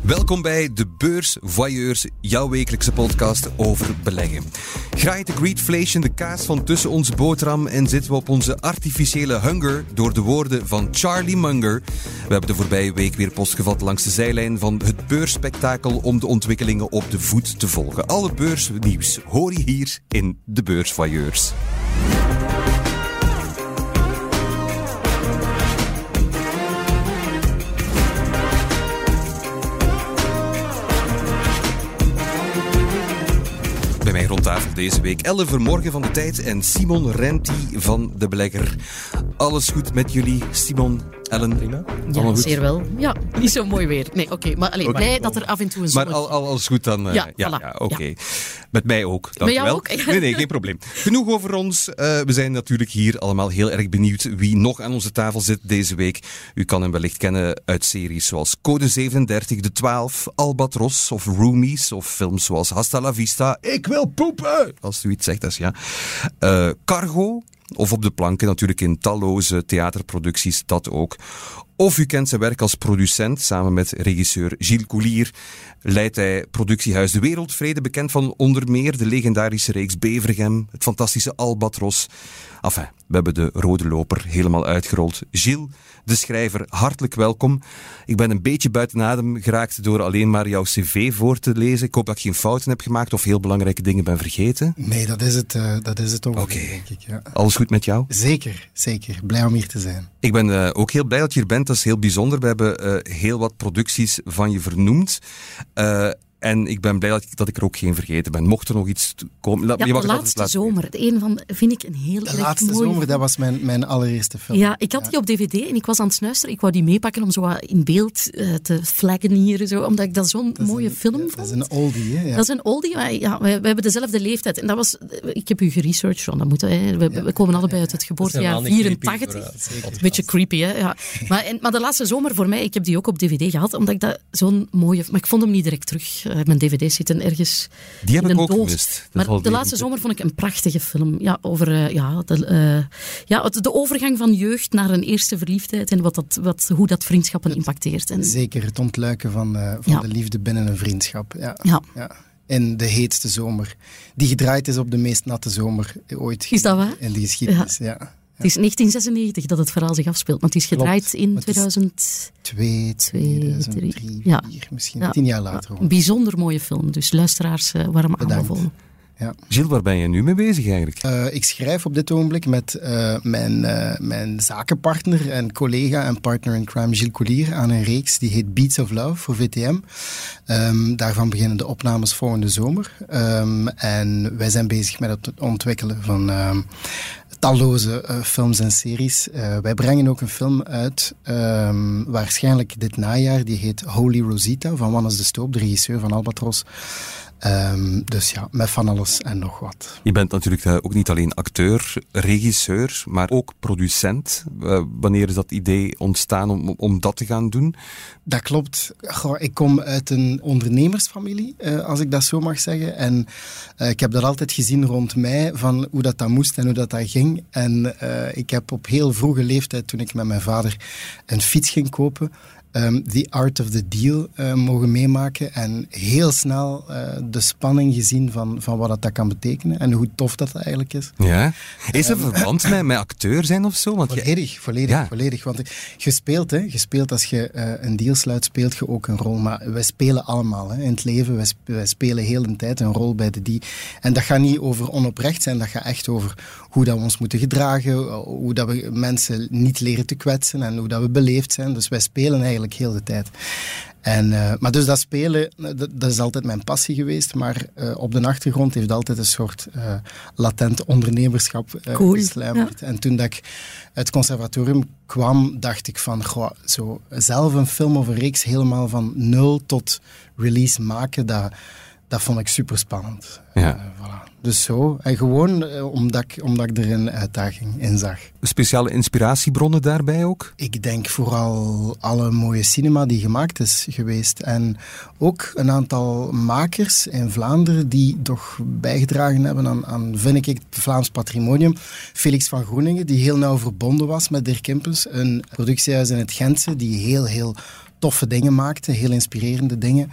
Welkom bij De Beurs Voyeurs, jouw wekelijkse podcast over beleggen. Graait de greedflation de kaas van tussen onze boterham en zitten we op onze artificiële hunger door de woorden van Charlie Munger. We hebben de voorbije week weer postgevat langs de zijlijn van het beursspectakel om de ontwikkelingen op de voet te volgen. Alle beursnieuws hoor je hier in De Beurs Voyeurs. Rond tafel deze week Elle Vermorgen van de Tijd en Simon Renti van De Belegger. Alles goed met jullie, Simon, Ellen? Prima. Ja, zeer wel. Ja, niet zo mooi weer. Nee, oké. Maar alleen, blij dat er af en toe een Maar zonnetje... al, al, alles goed dan? eh, Ja, ja, voilà. ja, oké. Met mij ook, dank wel. ook? Nee, nee, geen probleem. Genoeg over ons. Eh, we zijn natuurlijk hier allemaal heel erg benieuwd wie nog aan onze tafel zit deze week. U kan hem wellicht kennen uit series zoals Code 37, De 12, Albatros of Roomies of films zoals Hasta la Vista. Ik wil Als u iets zegt, dat ja. Eh, Cargo. Of op de planken natuurlijk in talloze theaterproducties, dat ook. Of u kent zijn werk als producent. Samen met regisseur Gilles Coulier leidt hij productiehuis De Wereldvrede, bekend van onder meer de legendarische reeks Bevergem, het fantastische Albatros. Enfin, we hebben de rode loper helemaal uitgerold. Gilles, de schrijver, hartelijk welkom. Ik ben een beetje buiten adem geraakt door alleen maar jouw cv voor te lezen. Ik hoop dat ik geen fouten heb gemaakt of heel belangrijke dingen ben vergeten. Nee, dat is het, eh, dat is het ongeveer, Oké. denk ik. Ja. Alles goed met jou? Zeker, zeker. Blij om hier te zijn. Ik ben eh, ook heel blij dat je hier bent. Dat is heel bijzonder. We hebben eh, heel wat producties van je vernoemd. Eh, en ik ben blij dat ik, dat ik er ook geen vergeten ben. Mocht er nog iets komen... Ja, de laatste zomer. De een van, vind ik een heel De laatste mooie zomer, dat was mijn, mijn allereerste film. Ja, ik had die op dvd en ik was aan het snuisteren. Ik wou die meepakken om zo wat in beeld eh, te flaggen hier. Zo, omdat ik dat zo'n Dat mooie een- film Dat vond. is een oldie, hè? Ja. Dat is een oldie, maar ja, we, we hebben dezelfde leeftijd. En dat was, ik heb u geresearched, John, dat moet, hè. We, we komen allebei uit het geboortejaar 84. Een beetje creepy, hè? Ja. Maar, en, maar de laatste zomer voor mij, ik heb die ook op dvd gehad, omdat ik dat zo'n mooie... Maar ik vond hem niet direct terug. Mijn dvd's zitten ergens Die heb in ik een ook doos. gemist. Dat Maar valt de laatste zomer vond ik een prachtige film. Ja, over eh, ja, de, eh, ja, het- de overgang van jeugd naar een eerste verliefdheid en wat dat, wat, hoe dat vriendschappen impacteert. En, Zeker het ontluiken van, eh, van Ja. de liefde binnen een vriendschap. Ja. Ja. In de heetste zomer. Die gedraaid is op de meest natte zomer ooit Is dat waar? in de geschiedenis. Ja. Het is 1996 dat het verhaal zich afspeelt, maar het is gedraaid Klopt, in maar het is 2000. Twee, Twee, 2003, drie. Ja. vier, misschien Ja. tien jaar later. Een bijzonder mooie film, dus luisteraars eh, warm aanbevolen. Ja. Gilles, waar ben je nu mee bezig eigenlijk? Eh, ik schrijf op dit ogenblik met eh, mijn, eh, mijn zakenpartner en collega en partner in crime Gilles Collier aan een reeks die heet Beats of Love voor VTM. Ehm, daarvan beginnen de opnames volgende zomer. Ehm, en wij zijn bezig met het ontwikkelen van ehm, talloze eh, films en series. Eh, wij brengen ook een film uit, ehm, waarschijnlijk dit najaar, die heet Holy Rosita van Wannes de Stoop, de regisseur van Albatros. Ehm, dus ja, met van alles en nog wat. Je bent natuurlijk eh, ook niet alleen acteur, regisseur, maar ook producent. Eh, wanneer is dat idee ontstaan om, om dat te gaan doen? Dat klopt. Goh, ik kom uit een ondernemersfamilie, eh, als ik dat zo mag zeggen. En ik heb dat altijd gezien rond mij, van hoe dat, dat moest en hoe dat, dat ging. En ik heb op heel vroege leeftijd, toen ik met mijn vader een fiets ging kopen, ehm, The Art of the Deal eh, mogen meemaken. En heel snel eh, de spanning gezien van, van wat dat, dat kan betekenen en hoe tof dat eigenlijk is. Ja. Is er verband met, met acteur zijn of zo? Want je- Volledig, volledig, Ja. volledig. Want je speelt, hè, je speelt als je eh, een deal sluit, speelt je ook een rol. Maar wij spelen allemaal hè, in het leven. Wij, sp- wij spelen heel de tijd een rol bij de die. En dat gaat niet over onoprecht zijn, dat gaat echt over hoe dat we ons moeten gedragen, hoe dat we mensen niet leren te kwetsen en hoe dat we beleefd zijn. Dus wij spelen eigenlijk heel de tijd. En, eh, maar dus dat spelen, dat, dat is altijd mijn passie geweest. Maar eh, op de achtergrond heeft altijd een soort eh, latent ondernemerschap eh Cool, gesluimerd. En toen dat ik uit het conservatorium kwam, dacht ik van, goh, zo zelf een film of een reeks helemaal van nul tot release maken, dat, dat vond ik super spannend. Ja. voilà. Dus zo, en gewoon eh, omdat, ik, omdat ik er een uitdaging in zag. Speciale inspiratiebronnen daarbij ook? Ik denk vooral alle mooie cinema die gemaakt is geweest. En ook een aantal makers in Vlaanderen die toch bijgedragen hebben aan, aan vind ik, het Vlaams patrimonium. Felix van Groeningen, die heel nauw verbonden was met Dirk Kimpens. Een productiehuis in het Gentse, die heel, heel toffe dingen maakte, heel inspirerende dingen.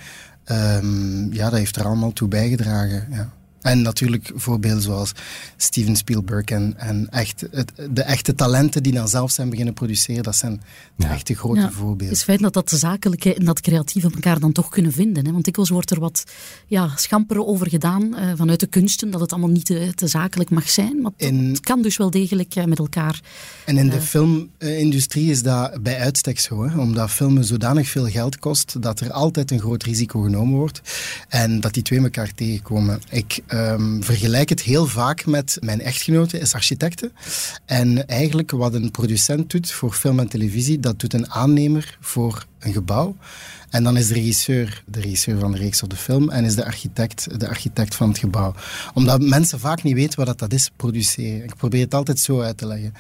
Um, ja, dat heeft er allemaal toe bijgedragen. Ja. En natuurlijk voorbeelden zoals Steven Spielberg en, en echt, het, de echte talenten die dan zelf zijn beginnen produceren, dat zijn de echte grote ja. voorbeelden. Het is fijn dat dat zakelijke en dat creatieve elkaar dan toch kunnen vinden. Hè? Want dikwijls wordt er wat ja, schamperen over gedaan uh, vanuit de kunsten, dat het allemaal niet te, te zakelijk mag zijn. Maar het kan dus wel degelijk uh, met elkaar. En in de uh, filmindustrie is dat bij uitstek zo, hè? omdat filmen zodanig veel geld kost, dat er altijd een groot risico genomen wordt en dat die twee elkaar tegenkomen. Ik um, vergelijk het heel vaak met mijn echtgenote, is architecte. En eigenlijk wat een producent doet voor film en televisie, dat doet een aannemer voor een gebouw. En dan is de regisseur de regisseur van de reeks of de film en is de architect de architect van het gebouw. Omdat mensen vaak niet weten wat dat is, produceren. Ik probeer het altijd zo uit te leggen.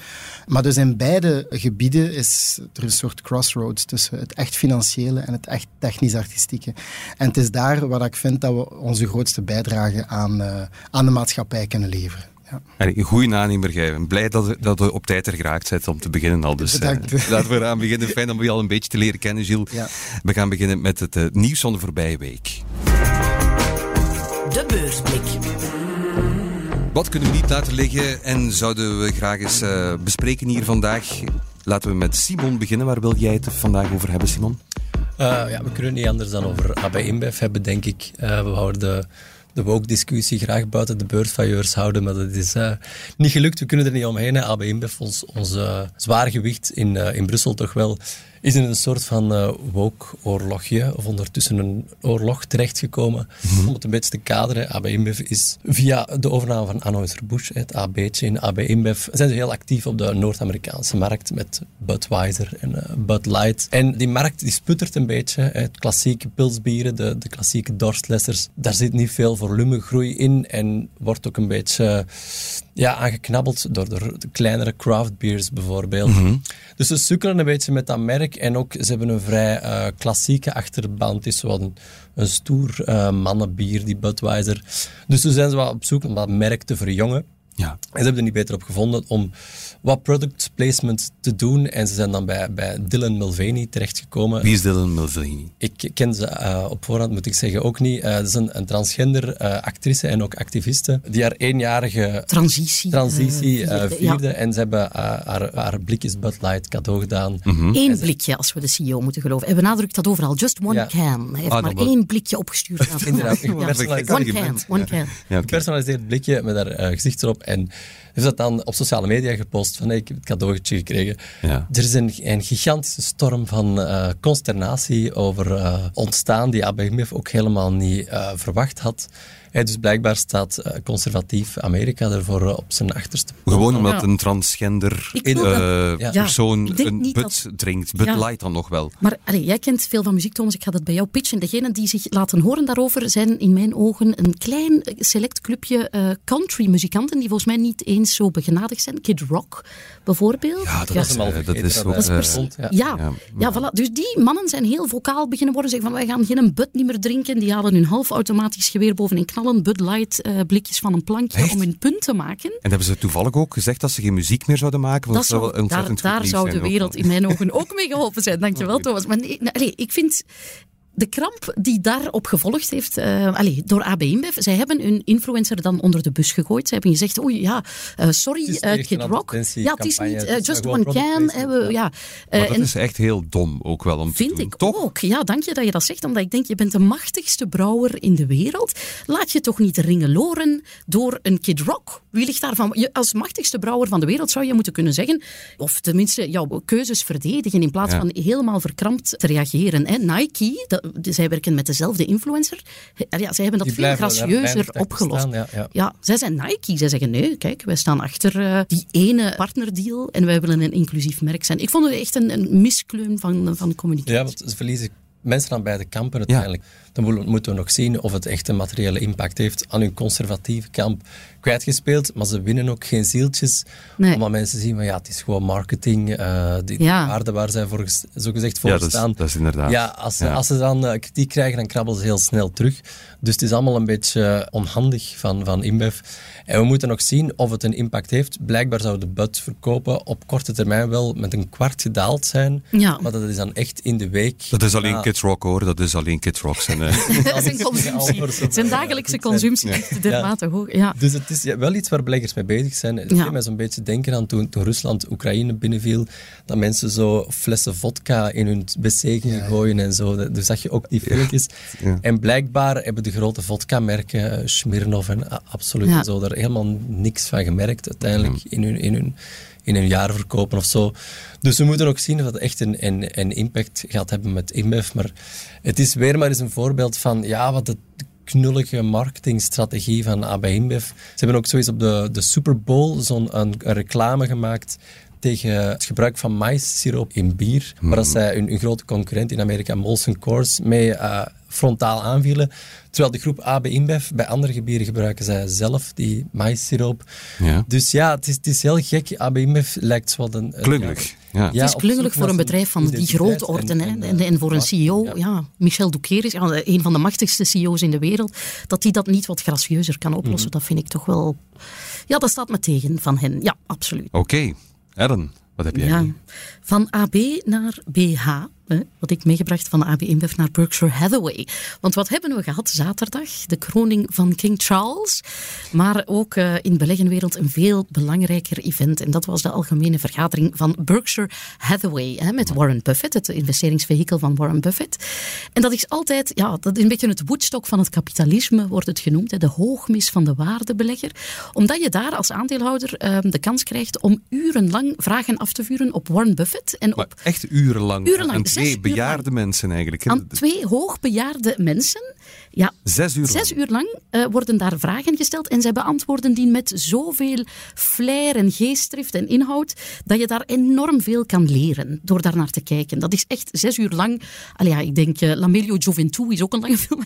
Maar dus in beide gebieden is er een soort crossroads tussen het echt financiële en het echt technisch-artistieke. En het is daar waar ik vind dat we onze grootste bijdrage aan, uh, aan de maatschappij kunnen leveren. Ja. Een goede aannemer, jij. Blij dat, dat we op tijd er geraakt zijn om te beginnen al. Dus uh, laten we eraan beginnen. Fijn om je al een beetje te leren kennen, Gilles. Ja. We gaan beginnen met het uh, nieuws van de voorbije week. De beursblik. Wat kunnen we niet laten liggen en zouden we graag eens uh, bespreken hier vandaag? Laten we met Simon beginnen. Waar wil jij het vandaag over hebben, Simon? ja, we kunnen niet anders dan over AB InBev hebben, denk ik. we houden de de woke-discussie graag buiten de beursvailleurs houden, maar dat is uh, niet gelukt. We kunnen er niet omheen. AB InBev, ons, ons uh, zwaar gewicht in, uh, in Brussel toch wel, is in een soort van uh, woke-oorlogje, of ondertussen een oorlog terechtgekomen. Mm Om het een beetje te kaderen, AB InBev is via de overname van Anheuser-Busch, het AB'tje in AB InBev, zijn ze heel actief op de Noord-Amerikaanse markt met Budweiser en uh, Bud Light. En die markt die sputtert een beetje. Het klassieke pilsbieren, de, de klassieke dorstlessers, daar zit niet veel volumegroei in en wordt ook een beetje ja, aangeknabbeld door de, de kleinere craft beers bijvoorbeeld. Mm -hmm. Dus ze sukkelen een beetje met dat merk en ook ze hebben een vrij uh, klassieke achterban. Het is zo een, een stoer uh, mannenbier, die Budweiser. Dus ze zijn ze wel op zoek om dat merk te verjongen. Ja. En ze hebben er niet beter op gevonden om wat product placement te doen. En ze zijn dan bij, bij Dylan Mulvaney terechtgekomen. Wie is Dylan Mulvaney? Ik ken ze uh, op voorhand, moet ik zeggen, ook niet. Uh, dat is een, een transgender uh, actrice en ook activiste. Die haar eenjarige transitie, transitie vierde. Ja. En ze hebben haar, haar blikjes Bud Light cadeau gedaan. Mm -hmm. Eén blikje, als we de CEO moeten geloven. En benadrukt dat overal. Just one ja. can. Hij heeft ah, maar één blikje opgestuurd. Inderdaad. ja. One can. One can. Een gepersonaliseerd blikje met haar gezicht erop. En heeft dat dan op sociale media gepost van hey, ik heb het cadeautje gekregen. Ja. Er is een, een, gigantische storm van uh, consternatie over uh, ontstaan die ABMF ook helemaal niet uh, verwacht had dus blijkbaar staat uh, conservatief Amerika ervoor uh, op zijn achterste. Gewoon omdat een transgender uh, persoon een but dat... drinkt. But ja. light dan nog wel. Maar allee, jij kent veel van muziek, Thomas. Ik ga dat bij jou pitchen. Degenen die zich laten horen daarover zijn in mijn ogen een klein select clubje country muzikanten die volgens mij niet eens zo begenadigd zijn. Kid Rock bijvoorbeeld. Ja, dat, is, dat is ook... Dat is ja, ja, ja, voilà. Dus die mannen zijn heel vocaal beginnen worden. Zeggen van wij gaan geen but niet meer drinken. Die halen hun halfautomatisch geweer bovenin knallen Bud Light uh, blikjes van een plankje Echt? om hun punt te maken. En hebben ze toevallig ook gezegd dat ze geen muziek meer zouden maken? Dat zou, daar daar zou de wereld in mijn ogen ook mee geholpen zijn. Dankjewel, Thomas. Maar nee, nee, ik vind de kramp die daarop gevolgd heeft, uh, allez, door AB InBev, zij hebben hun influencer dan onder de bus gegooid. Ze hebben gezegd, oei, ja, uh, sorry, uh, Kid Rock. Ja, het is niet just one can. Ja. maar dat en, is echt heel dom ook wel om vind te doen, ik toch? ook. Ja, dank je dat je dat zegt, omdat ik denk, je bent de machtigste brouwer in de wereld. Laat je toch niet ringeloren door een Kid Rock. Wie ligt daarvan? Je, als machtigste brouwer van de wereld zou je moeten kunnen zeggen, of tenminste jouw keuzes verdedigen in plaats ja. van helemaal verkrampt te reageren. Hè. Nike, dat, zij werken met dezelfde influencer. Ja, zij hebben dat veel gracieuzer opgelost. Staan, ja, ja. ja, zij zijn Nike. Zij zeggen nee, kijk, wij staan achter uh, die ene partnerdeal en wij willen een inclusief merk zijn. Ik vond het echt een, een miskleun van, van communicatie. Ja, want ze verliezen mensen aan beide kampen uiteindelijk. Dan moeten we nog zien of het echt een materiële impact heeft aan hun conservatieve kamp kwijtgespeeld. Maar ze winnen ook geen zieltjes. Omdat mensen zien van ja, het is gewoon marketing. Uh, die waarde waar zij voor, zogezegd voor ja, staan. Dat is inderdaad. Ja, als, als ze dan uh, kritiek krijgen, dan krabbelen ze heel snel terug. Dus het is allemaal een beetje onhandig van, van InBev. En we moeten nog zien of het een impact heeft. Blijkbaar zou de bud verkopen op korte termijn wel met een kwart gedaald zijn. Ja. Maar dat is dan echt in de week. Dat is alleen ja. Kids Rock hoor, dat is alleen Kids Rock. Zijn, dat is consumptie. Zijn dagelijkse consumptie echt dermate hoog. Ja. Dus het is wel iets waar beleggers mee bezig zijn. Het deed mij zo'n beetje denken aan toen, toen Rusland Oekraïne binnenviel, dat mensen zo flessen vodka in hun wc gingen gooien en zo. Dus zag je ook die filmpjes. En blijkbaar hebben de grote vodka-merken, eh, Smirnov en Absolut en zo, daar helemaal niks van gemerkt uiteindelijk in hun, in hun, in hun jaar verkopen of zo. Dus we moeten ook zien of dat echt een, een, een impact gaat hebben met InBev. Maar het is weer maar eens een voorbeeld van ja, wat de knullige marketingstrategie van AB InBev. Ze hebben ook zoiets op de, de Super Bowl zo'n een, reclame gemaakt tegen het gebruik van maïssiroop in bier, waar dat hmm. zij hun, grote concurrent in Amerika, Molson Coors, mee uh, frontaal aanvielen. Terwijl de groep AB InBev, bij andere gebieden gebruiken zij zelf die maïssiroop. Ja. Dus ja, het is, het is heel gek. AB InBev lijkt zo een... Klungelig. Ja. het is klungelig voor een bedrijf van die grote orde. En, en, en, voor een CEO, ja. Michel Doukeris, ja, een van de machtigste CEO's in de wereld, dat hij dat niet wat gracieuzer kan oplossen, mhm. dat vind ik toch wel... Ja, dat staat me tegen van hen. Ja, absoluut. Oké. Okay. wat heb jij? Ja. Van AB naar BH wat ik meegebracht van AB InBev naar Berkshire Hathaway. Want wat hebben we gehad zaterdag? De kroning van King Charles. Maar ook uh, in beleggenwereld een veel belangrijker event. En dat was de algemene vergadering van Berkshire Hathaway. Hè, met Warren Buffett, het investeringsvehikel van Warren Buffett. En dat is altijd, ja, dat is een beetje het woedstok van het kapitalisme, wordt het genoemd. Hè, de hoogmis van de waardebelegger. Omdat je daar als aandeelhouder uh, de kans krijgt om urenlang vragen af te vuren op Warren Buffett. En op, echt urenlang? Urenlang twee bejaarde mensen eigenlijk. Aan twee hoogbejaarde mensen. Ja, zes uur zes lang, uur lang uh, worden daar vragen gesteld en zij beantwoorden die met zoveel flair en geestdrift en inhoud dat je daar enorm veel kan leren door daar naar te kijken. Dat is echt zes uur lang. Allee, ja, ik denk, uh, Lamelio Gioventù is ook een lange film.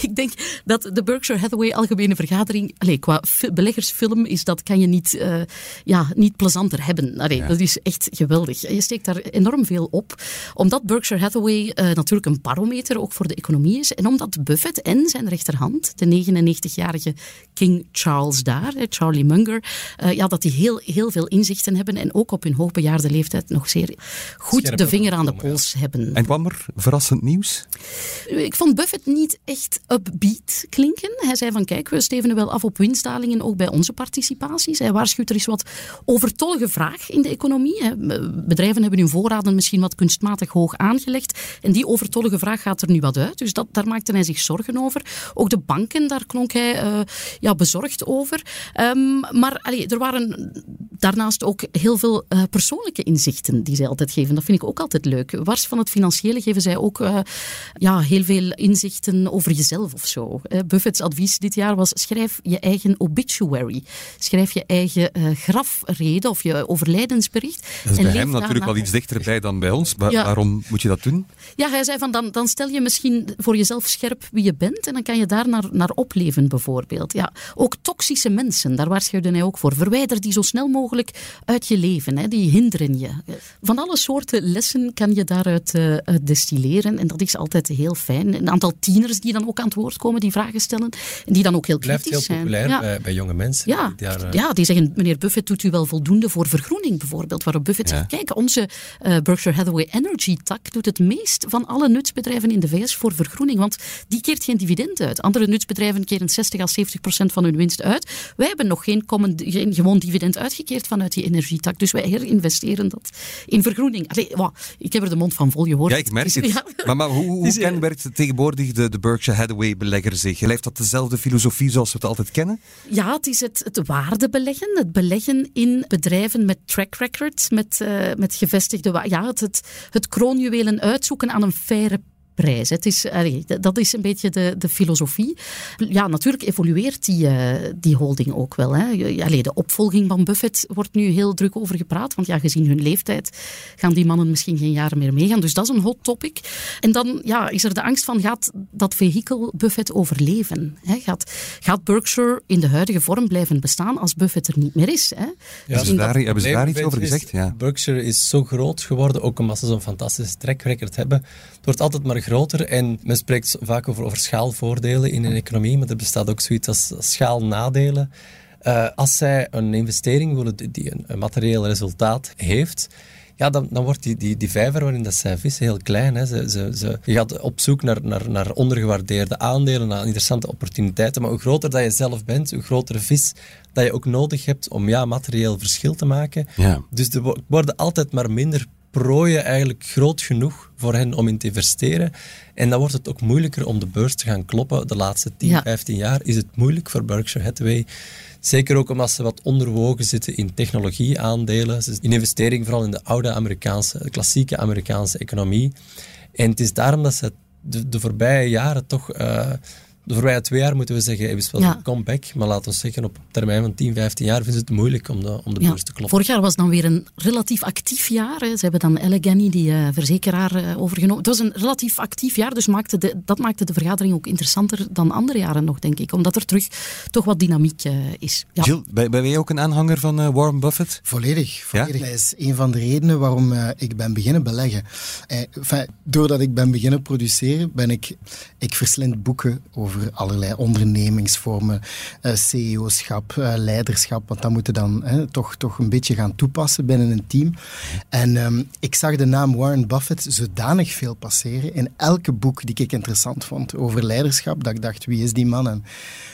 ik denk dat de Berkshire Hathaway Algemene Vergadering, allee, qua beleggersfilm, is dat kan je niet, uh, ja, niet plezanter hebben. Allee, Dat is echt geweldig. Je steekt daar enorm veel op. Omdat Berkshire Hathaway natuurlijk een barometer ook voor de economie is. En omdat Buffett en zijn rechterhand, de 99-jarige King Charles daar, Charlie Munger, uh, ja, dat die heel, heel veel inzichten hebben en ook op hun hoogbejaarde leeftijd nog zeer goed de vinger aan de pols hebben. En kwam er verrassend nieuws? Ik vond Buffett niet echt upbeat klinken. Hij zei van kijk, we stevenen wel af op winstdalingen, ook bij onze participaties. Hij waarschuwt er is wat overtollige vraag in de economie. Bedrijven hebben hun voorraden misschien wat kunstmatig hoog aangelegd. En die overtollige vraag gaat er nu wat uit. Dus dat, daar maakte hij zich zorgen over. Ook de banken, daar klonk hij uh, ja, bezorgd over. Um, maar allee, er waren daarnaast ook heel veel uh, persoonlijke inzichten die zij altijd geven. Dat vind ik ook altijd leuk. Wars van het financiële geven zij ook uh, ja, heel veel inzichten over jezelf of zo. Buffett's advies dit jaar was schrijf je eigen obituary. Schrijf je eigen grafrede of je overlijdensbericht. Dat is en bij hem natuurlijk wel iets dichterbij dan bij ons. Ja. Waarom moet je dat doen? Ja, hij zei van dan, dan stel je misschien voor jezelf scherp wie je bent en dan kan je daar naar, naar opleven bijvoorbeeld. Ja, ook toxische mensen, daar waarschuwde hij ook voor. Verwijder die zo snel mogelijk uit je leven, hè, die hinderen je. Van alle soorten lessen kan je daaruit uh, destilleren en dat is altijd heel fijn. Een aantal tieners die dan ook aan het woord komen, die vragen stellen en die dan ook heel kritisch zijn. Blijft heel populair bij, bij, jonge mensen. Ja, die, daar, uh... ja, die zeggen, meneer Buffett, doet u wel voldoende voor vergroening bijvoorbeeld? Waarop Buffett zegt, kijk, onze uh, Berkshire Hathaway Energy tak doet het meest van alle nutsbedrijven in de VS voor vergroening, want die keert geen dividend uit. Andere nutsbedrijven keren 60 à 70 procent van hun winst uit. Wij hebben nog geen, geen gewoon dividend uitgekeerd vanuit die energietak. Dus wij herinvesteren dat in vergroening. Allee, wow, ik heb er de mond van vol, je hoort Ja, ik merk het. Maar, maar, hoe, hoe kenmerkt tegenwoordig de, de Berkshire Hathaway-belegger zich? Heeft dat dezelfde filosofie zoals we het altijd kennen? Ja, het is het, het waardebeleggen. Het beleggen in bedrijven met track records, met, uh, met gevestigde... Ja, het, het, het kroonjuwelen uitzoeken aan een faire prijs. Het is, dat is een beetje de, de filosofie. Ja, natuurlijk evolueert die, uh, die holding ook wel. Hè. Allee, de opvolging van Buffett wordt nu heel druk over gepraat. Want ja, gezien hun leeftijd gaan die mannen misschien geen jaren meer meegaan. Dus dat is een hot topic. En dan ja, is er de angst van, gaat dat vehikel Buffett overleven? Hè? Gaat, gaat Berkshire in de huidige vorm blijven bestaan als Buffett er niet meer is? Hè? Ja, hebben, ze daar, hebben ze daar iets over gezegd? Ja. Berkshire is zo groot geworden, ook omdat ze zo'n fantastische track record hebben. Het wordt altijd maar groter en men spreekt vaak over, over schaalvoordelen in een economie, maar er bestaat ook zoiets als schaalnadelen. Uh, als zij een investering willen die een, een materieel resultaat heeft, ja, dan, dan wordt die, die, die vijver waarin dat zij vissen heel klein. Hè. Ze, ze, ze, je gaat op zoek naar, naar, naar ondergewaardeerde aandelen, naar interessante opportuniteiten. Maar hoe groter dat je zelf bent, hoe grotere vis dat je ook nodig hebt om ja, materieel verschil te maken. Ja. Dus er worden altijd maar minder prooien eigenlijk groot genoeg voor hen om in te investeren. En dan wordt het ook moeilijker om de beurs te gaan kloppen. De laatste 10, 15 jaar is het moeilijk voor Berkshire Hathaway. Zeker ook omdat ze wat onderwogen zitten in technologieaandelen. In investering vooral in de oude Amerikaanse, de klassieke Amerikaanse economie. En het is daarom dat ze de, de voorbije jaren toch... Uh, de voorbije twee jaar moeten we zeggen, is wel een comeback. Maar laten we zeggen, op termijn van 10, 15 jaar vinden ze het moeilijk om de, om de beurs te kloppen. Vorig jaar was dan weer een relatief actief jaar. Ze hebben dan Allegheny, die uh, verzekeraar, uh, overgenomen. Het was een relatief actief jaar, dus maakte de, dat maakte de vergadering ook interessanter dan andere jaren nog, denk ik. Omdat er terug toch wat dynamiek uh, is. Ja. Jill, ben, ben jij ook een aanhanger van Warren Buffett? Volledig. volledig. Dat is een van de redenen waarom ik ben beginnen beleggen. Enfin, doordat ik ben beginnen produceren, ben ik... Ik verslind boeken over allerlei ondernemingsvormen, uh, CEO-schap, uh, leiderschap, want dat moeten dan hè, toch, toch een beetje gaan toepassen binnen een team. En um, ik zag de naam Warren Buffett zodanig veel passeren in elke boek die ik interessant vond over leiderschap, dat ik dacht, wie is die man? En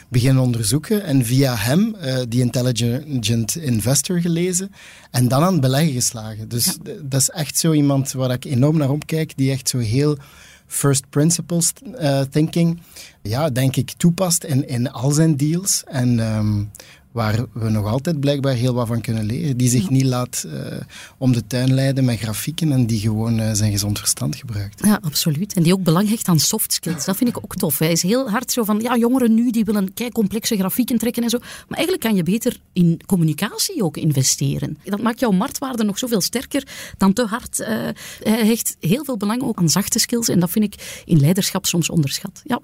beginnen onderzoeken en via hem uh, die Intelligent Investor gelezen en dan aan het beleggen geslagen. Dus dat is echt zo iemand waar ik enorm naar opkijk, die echt zo heel first principles uh, thinking, ja, denk ik, toepast in, in al zijn deals. En um, waar we nog altijd blijkbaar heel wat van kunnen leren. Die zich niet laat uh, om de tuin leiden met grafieken en die gewoon uh, zijn gezond verstand gebruikt. Ja, absoluut. En die ook belang hecht aan soft skills. Dat vind ik ook tof. Hij is heel hard zo van, ja, jongeren nu die willen kei complexe grafieken trekken en zo. Maar eigenlijk kan je beter in communicatie ook investeren. Dat maakt jouw marktwaarde nog zoveel sterker dan te hard. Uh, hij hecht heel veel belang ook aan zachte skills en dat vind ik in leiderschap soms onderschat. Ja.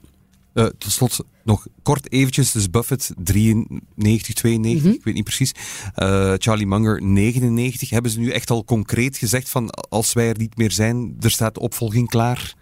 Uh, tot slot nog kort eventjes. Dus Buffett 93, 92, mm ik weet niet precies. Uh, Charlie Munger 99. Hebben ze nu echt al concreet gezegd van als wij er niet meer zijn, er staat opvolging klaar?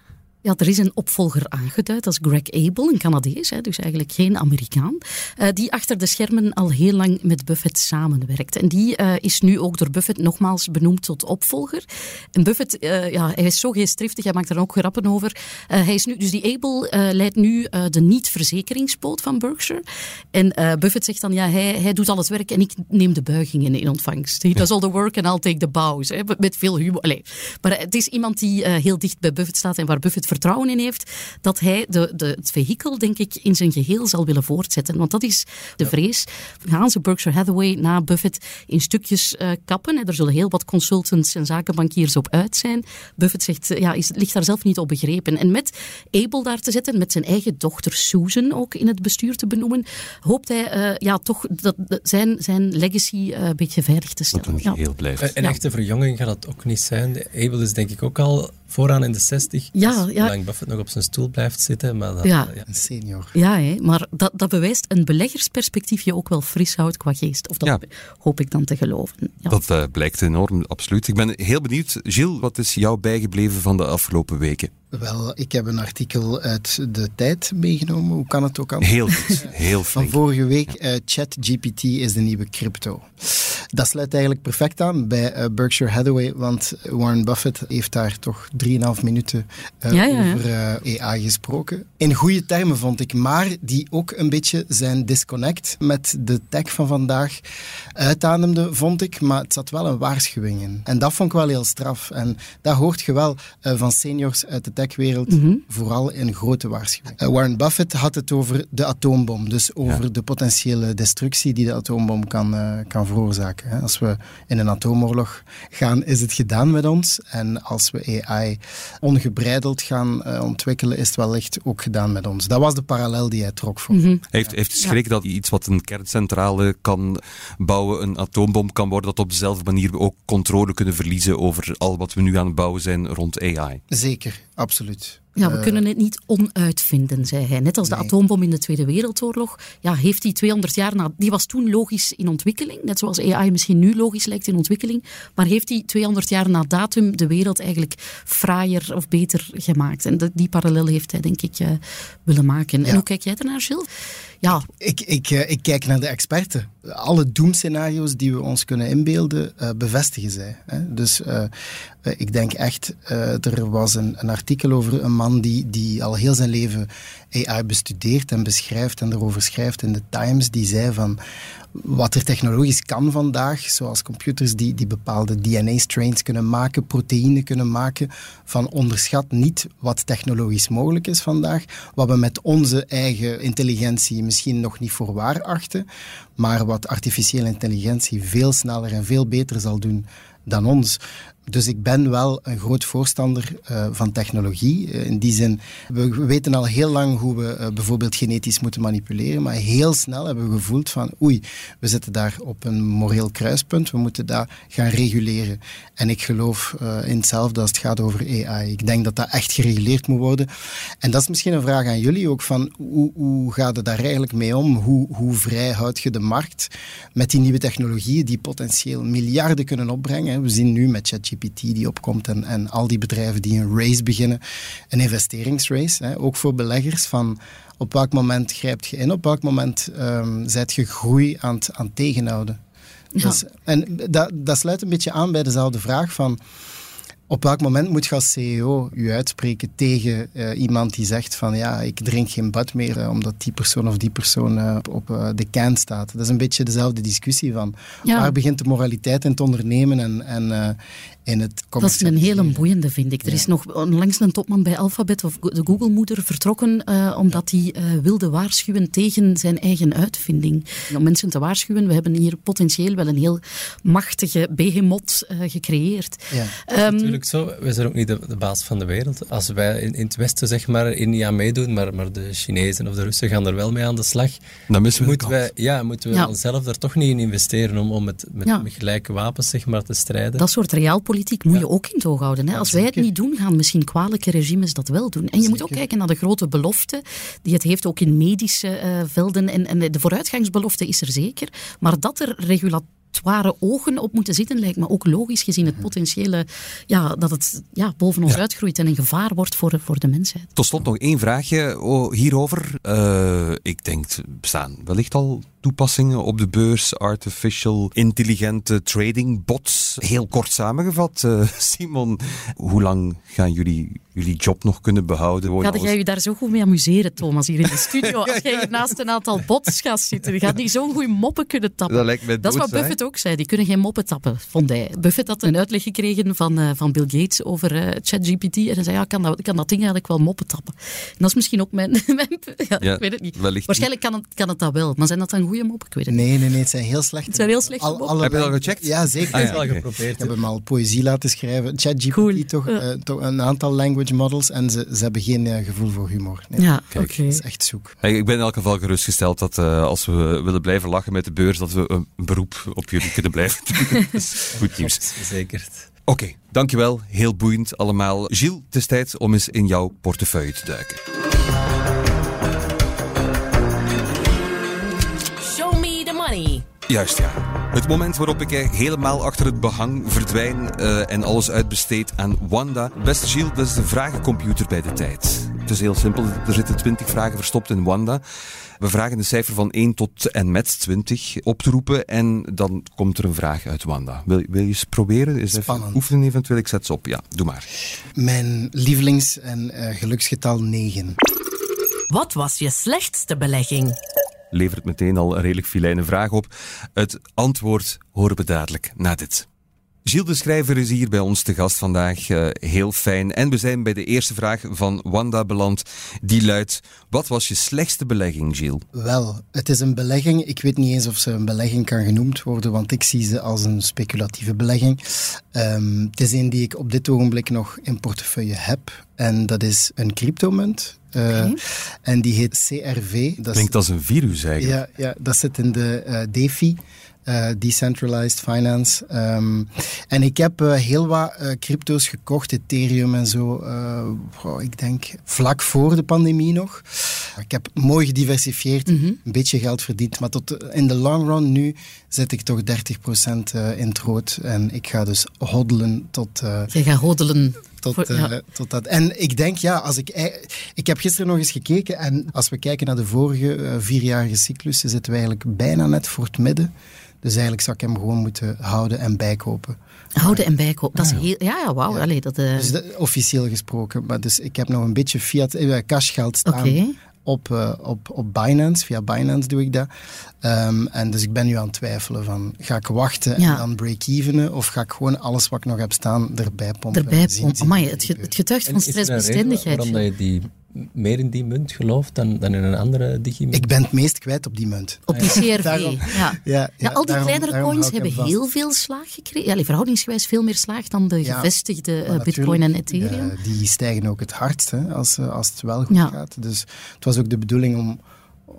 Ja, er is een opvolger aangeduid, dat is Greg Abel, een Canadees, dus eigenlijk geen Amerikaan, uh, die achter de schermen al heel lang met Buffett samenwerkt. En die uh, is nu ook door Buffett nogmaals benoemd tot opvolger. En Buffett, uh, ja, hij is zo geestdriftig, hij maakt er ook grappen over. hij is nu, dus die Abel leidt nu de niet-verzekeringspoot van Berkshire. En Buffett zegt dan, ja, hij, hij doet al het werk en ik neem de buigingen in ontvangst. He does all the work and I'll take the bows. Met veel humor. Allee. Maar het is iemand die heel dicht bij Buffett staat en waar Buffett vertrouwen in heeft dat hij de, de, het vehikel, denk ik, in zijn geheel zal willen voortzetten. Want dat is de vrees. Gaan ze Berkshire Hathaway na Buffett in stukjes uh, kappen? Er zullen heel wat consultants en zakenbankiers op uit zijn. Buffett zegt, ja, is, ligt daar zelf niet op begrepen. En met Abel daar te zetten, met zijn eigen dochter Susan ook in het bestuur te benoemen, hoopt hij uh, ja, toch dat, zijn, zijn legacy uh, een beetje veilig te stellen. Dat een geheel blijft. Een, een echte verjonging gaat dat ook niet zijn. Abel is denk ik ook al vooraan in de 60. Ja, ja. Lang Buffett nog op zijn stoel blijft zitten. Maar dat, ja. Een senior. Ja, hè, maar dat, dat bewijst een beleggersperspectief je ook wel fris houdt qua geest. Of dat hoop ik dan te geloven. Ja. Dat uh, blijkt enorm, absoluut. Ik ben heel benieuwd. Gilles, wat is jou bijgebleven van de afgelopen weken? Wel, ik heb een artikel uit de tijd meegenomen. Hoe kan het ook anders? Heel goed, heel Van vorige week, uh, ChatGPT is de nieuwe crypto. Dat sluit eigenlijk perfect aan bij uh, Berkshire Hathaway, want Warren Buffett heeft daar toch 3,5 minuten uh, ja, ja, over AI gesproken. In goede termen vond ik, maar die ook een beetje zijn disconnect met de tech van vandaag uitademde, vond ik. Maar het zat wel een waarschuwing in. En dat vond ik wel heel straf. En dat hoort je wel van seniors uit de techwereld, mhm. vooral in grote waarschuwing. Uh, Warren Buffett had het over de atoombom, dus over de potentiële destructie die de atoombom kan, uh, kan veroorzaken. Als we in een atoomoorlog gaan, is het gedaan met ons. En als we AI ongebreideld gaan uh, ontwikkelen, is het wellicht ook gedaan met ons. Dat was de parallel die hij trok voor. Mm Heeft, heeft schrik dat iets wat een kerncentrale kan bouwen, een atoombom kan worden, dat op dezelfde manier we ook controle kunnen verliezen over al wat we nu aan het bouwen zijn rond AI? Zeker, absoluut. Ja, we uh, kunnen het niet onuitvinden, zei hij. Net als de atoombom in de Tweede Wereldoorlog. Ja, heeft die 200 jaar na... Die was toen logisch in ontwikkeling, net zoals AI misschien nu logisch lijkt in ontwikkeling. Maar heeft die 200 jaar na datum de wereld eigenlijk fraaier of beter gemaakt? En die parallel heeft hij, denk ik, uh, willen maken. Ja. En hoe kijk jij ernaar, Gilles? Ja. Ik, ik, uh, ik kijk naar de experten. Alle doemscenario's die we ons kunnen inbeelden, uh, bevestigen zij. Hè? Dus ik denk echt, er was een, een, artikel over een man die, die al heel zijn leven AI bestudeert en beschrijft en erover schrijft in de Times. Die zei van wat er technologisch kan vandaag, zoals computers die, die bepaalde DNA-strains kunnen maken, proteïnen kunnen maken, van onderschat niet wat technologisch mogelijk is vandaag, wat we met onze eigen intelligentie misschien nog niet voor waar achten, maar wat artificiële intelligentie veel sneller en veel beter zal doen dan ons. Dus ik ben wel een groot voorstander uh, van technologie. Uh, in die zin, we weten al heel lang hoe we uh, bijvoorbeeld genetisch moeten manipuleren, maar heel snel hebben we gevoeld van oei, we zitten daar op een moreel kruispunt, we moeten daar gaan reguleren. En ik geloof in hetzelfde als het gaat over AI. Ik denk dat dat echt gereguleerd moet worden. En dat is misschien een vraag aan jullie ook van hoe, hoe gaat het daar eigenlijk mee om? Hoe, hoe vrij houd je de markt met die nieuwe technologieën die potentieel miljarden kunnen opbrengen? We zien nu met ChatGPT die opkomt en, en al die bedrijven die een race beginnen, een investeringsrace, ook voor beleggers van op welk moment grijpt je in, op welk moment um, zet je groei aan het, aan tegenhouden. Ja. Dus, en dat, dat sluit een beetje aan bij dezelfde vraag van op welk moment moet je als CEO je uitspreken tegen uh, iemand die zegt van ja, ik drink geen bad meer uh, omdat die persoon of die persoon uh, op de can staat. Dat is een beetje dezelfde discussie van ja. waar begint de moraliteit in het ondernemen en, en in het Dat is een hele boeiende, vind ik. Er ja. is nog onlangs een topman bij Alphabet of de Google-moeder vertrokken omdat hij wilde waarschuwen tegen zijn eigen uitvinding. Om mensen te waarschuwen, we hebben hier potentieel wel een heel machtige behemoth gecreëerd. Ja. Um, zo. Wij zijn ook niet de, de, baas van de wereld. Als wij in, in het Westen zeg maar in niet aan meedoen, maar, maar de Chinezen of de Russen gaan er wel mee aan de slag, dan missen we moeten wij, ja, moeten we ja. onszelf daar toch niet in investeren om, om met, met, ja. met gelijke wapens zeg maar, te strijden. Dat soort realpolitiek moet je ook in het oog houden. Hè? Als wij het niet doen, gaan misschien kwalijke regimes dat wel doen. En je zeker. moet ook kijken naar de grote belofte die het heeft ook in medische uh, velden. En, en de vooruitgangsbelofte is er zeker. Maar dat er regulatie zware ogen op moeten zitten, lijkt me ook logisch gezien het potentiële, ja, dat het ja, boven ons ja. uitgroeit en een gevaar wordt voor, voor de mensheid. Tot slot nog één vraagje hierover. Uh, ik denk, bestaan wellicht al toepassingen op de beurs, artificial intelligente trading bots. Heel kort samengevat, uh, Simon, hoe lang gaan jullie jullie job nog kunnen behouden? Ga jij je daar zo goed mee amuseren, Thomas, hier in de studio? Als jij hier naast een aantal bots gaat zitten, gaat niet zo'n goede moppen kunnen tappen. Dat, lijkt me dat is wat Buffett zijn. ook zei, die kunnen geen moppen tappen, vond hij. Buffett had een uitleg gekregen van, uh, van Bill Gates over uh, ChatGPT en hij zei, ja, kan dat, kan dat ding eigenlijk wel moppen tappen? En dat is misschien ook mijn... mijn ja, ja, ik weet het niet. Waarschijnlijk kan het, kan het dat wel, maar zijn dat dan goede? Ik weet het nee, nee, nee, het zijn heel slechte Het zijn heel slechte al, moppen. Heb je dat al gecheckt? Ja, zeker. Ah, ja, okay. geprobeerd. Ik heb hem al poëzie laten schrijven. ChatGPT cool. toch, uh, toch een aantal language models en ze, ze hebben geen uh, gevoel voor humor. Nee. Ja, oké. Okay. Het is echt zoek. Hey, ik ben in elk geval gerustgesteld dat uh, als we willen blijven lachen met de beurs, dat we een beroep op jullie kunnen blijven doen. goed nieuws. Zeker. Oké, okay, dankjewel. Heel boeiend allemaal. Gilles, het is tijd om eens in jouw portefeuille te duiken. Juist ja. Het moment waarop ik helemaal achter het behang verdwijn uh, en alles uitbesteed aan Wanda. Beste Gilles, dat is de vragencomputer bij de tijd. Het is heel simpel. Er zitten 20 vragen verstopt in Wanda. We vragen een cijfer van 1 tot en met 20 op te roepen en dan komt er een vraag uit Wanda. Wil, wil je eens proberen? Is Spannend. oefenen eventueel? Ik zet ze op. Ja, doe maar. Mijn lievelings- en uh, geluksgetal 9. Wat was je slechtste belegging? Levert meteen al een redelijk filijne vraag op. Het antwoord horen we dadelijk na dit. Gilles de Schrijver is hier bij ons te gast vandaag. Uh, heel fijn. En we zijn bij de eerste vraag van Wanda beland. Die luidt: Wat was je slechtste belegging, Gilles? Wel, het is een belegging. Ik weet niet eens of ze een belegging kan genoemd worden, want ik zie ze als een speculatieve belegging. Um, het is een die ik op dit ogenblik nog in portefeuille heb. En dat is een cryptomunt. Uh, okay. En die heet CRV. Dat Klinkt als een virus eigenlijk. Ja, ja dat zit in de uh, DeFi. Uh, decentralized finance. Um, en ik heb uh, heel wat uh, crypto's gekocht, Ethereum en zo. Ik denk vlak voor de pandemie nog. Ik heb mooi gediversifieerd, mm -hmm. een beetje geld verdiend. Maar tot in de long run nu zit ik toch 30% in het rood. En ik ga dus hoddelen tot. Je gaat hoddelen. Tot, Voor, ja. tot dat. En ik denk, ja, als ik, ik heb gisteren nog eens gekeken en als we kijken naar de vorige vierjarige cyclus, zitten we eigenlijk bijna net voor het midden. Dus eigenlijk zou ik hem gewoon moeten houden en bijkopen. Houden en bijkopen, dat is heel... Ja, ja wauw. Ja. Allee, dat, uh... Dus officieel gesproken. Maar dus ik heb nog een beetje fiat, eh, cashgeld staan. Okay. Op, uh, op, op Binance, via Binance doe ik dat. Um, en dus ik ben nu aan het twijfelen van, ga ik wachten ja. en dan break-evenen, of ga ik gewoon alles wat ik nog heb staan erbij pompen? Erbij pompen, amai, het, het getuigt van stressbestendigheid. Waarom dat je die meer in die munt gelooft dan, dan in een andere digimunt? Ik ben het meest kwijt op die munt. Op die CRV, daarom, ja. Ja, ja. al die kleinere coins hebben heel veel slaag gekregen. Ja, verhoudingsgewijs veel meer slaag dan de gevestigde uh, bitcoin en ethereum. die stijgen ook het hardst hè, als, eh, als het wel goed gaat. Dus het was ook de bedoeling om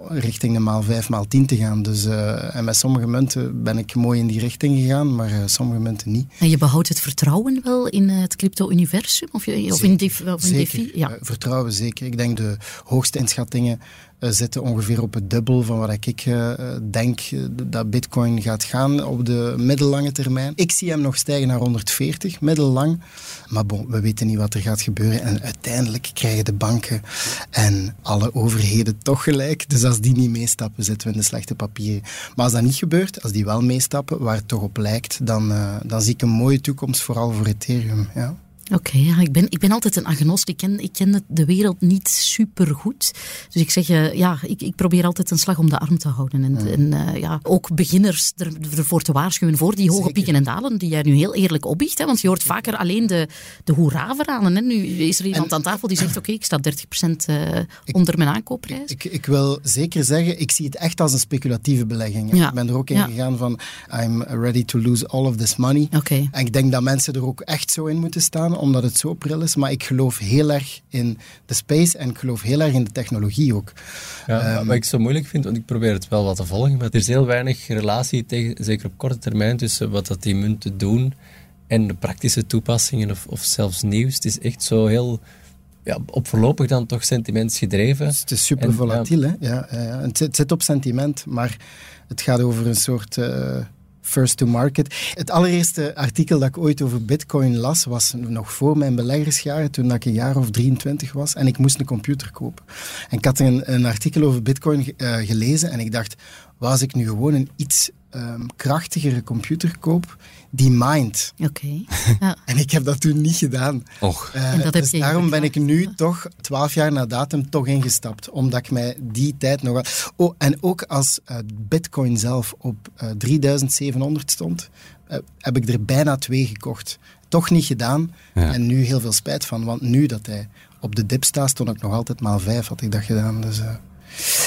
richting de maal 5, maal 10 te gaan. Dus, uh, en met sommige munten ben ik mooi in die richting gegaan, maar uh, sommige munten niet. En je behoudt het vertrouwen wel in het crypto-universum? Of, je, of, in, of in DeFi? Ja. Vertrouwen zeker. Ik denk de hoogste inschattingen zitten ongeveer op het dubbel van wat ik uh, denk dat bitcoin gaat gaan op de middellange termijn. Ik zie hem nog stijgen naar 140, middellang. Maar bon, we weten niet wat er gaat gebeuren. En uiteindelijk krijgen de banken en alle overheden toch gelijk. Dus als die niet meestappen, zitten we in de slechte papieren. Maar als dat niet gebeurt, als die wel meestappen, waar het toch op lijkt, dan, dan zie ik een mooie toekomst, vooral voor Ethereum. Ja. Oké, ja, ik, ben, ik ben altijd een agnost. Ik ken, ik ken de wereld niet super goed. Dus ik zeg, uh, ja, ik, ik probeer altijd een slag om de arm te houden. En, ja. en uh, ja, ook beginners er, ervoor te waarschuwen voor die hoge Zeker. pieken en dalen, die jij nu heel eerlijk opbiecht. Hè, want je hoort vaker alleen de, de hoera-verhalen. Nu is er iemand en, aan tafel die zegt, oké, okay, ik sta 30% uh, ik, onder mijn aankoopprijs. Ik, ik wil zeker zeggen, ik zie het echt als een speculatieve belegging. Ja. Ik ben er ook in ja. gegaan van, I'm ready to lose all of this money. Okay. En ik denk dat mensen er ook echt zo in moeten staan, omdat het zo pril is. Maar ik geloof heel erg in de space en ik geloof heel erg in de technologie ook. Ja, um, wat ik zo moeilijk vind, want ik probeer het wel wat te volgen, maar er is heel weinig relatie, tegen, zeker op korte termijn, tussen wat dat die munten doen en de praktische toepassingen of, of zelfs nieuws. Het is echt zo heel ja, op voorlopig dan toch sentimentsgedreven. Het is super volatiel, hè? Ja, ja, Het, zit, het, zit, op sentiment, maar het gaat over een soort... Uh, first to market. Het allereerste artikel dat ik ooit over bitcoin las, was nog voor mijn beleggersjaren, toen ik een jaar of 23 was. En ik moest een computer kopen. En ik had een, een artikel over bitcoin uh, gelezen en ik dacht, was ik nu gewoon een iets um, krachtigere computer koop, die mined. Oké. Okay. Ja. en ik heb dat toen niet gedaan. Och. Uh, en dat dus daarom ben ik nu toch, twaalf jaar na datum, toch ingestapt. Omdat ik mij die tijd nog... Oh, en ook als uh, bitcoin zelf op uh, 3700 stond, uh, heb ik er bijna twee gekocht. Toch niet gedaan. Ja. En nu heel veel spijt van. Want nu dat hij op de dip staat, stond ik nog altijd maal vijf, had ik dat gedaan. Dus...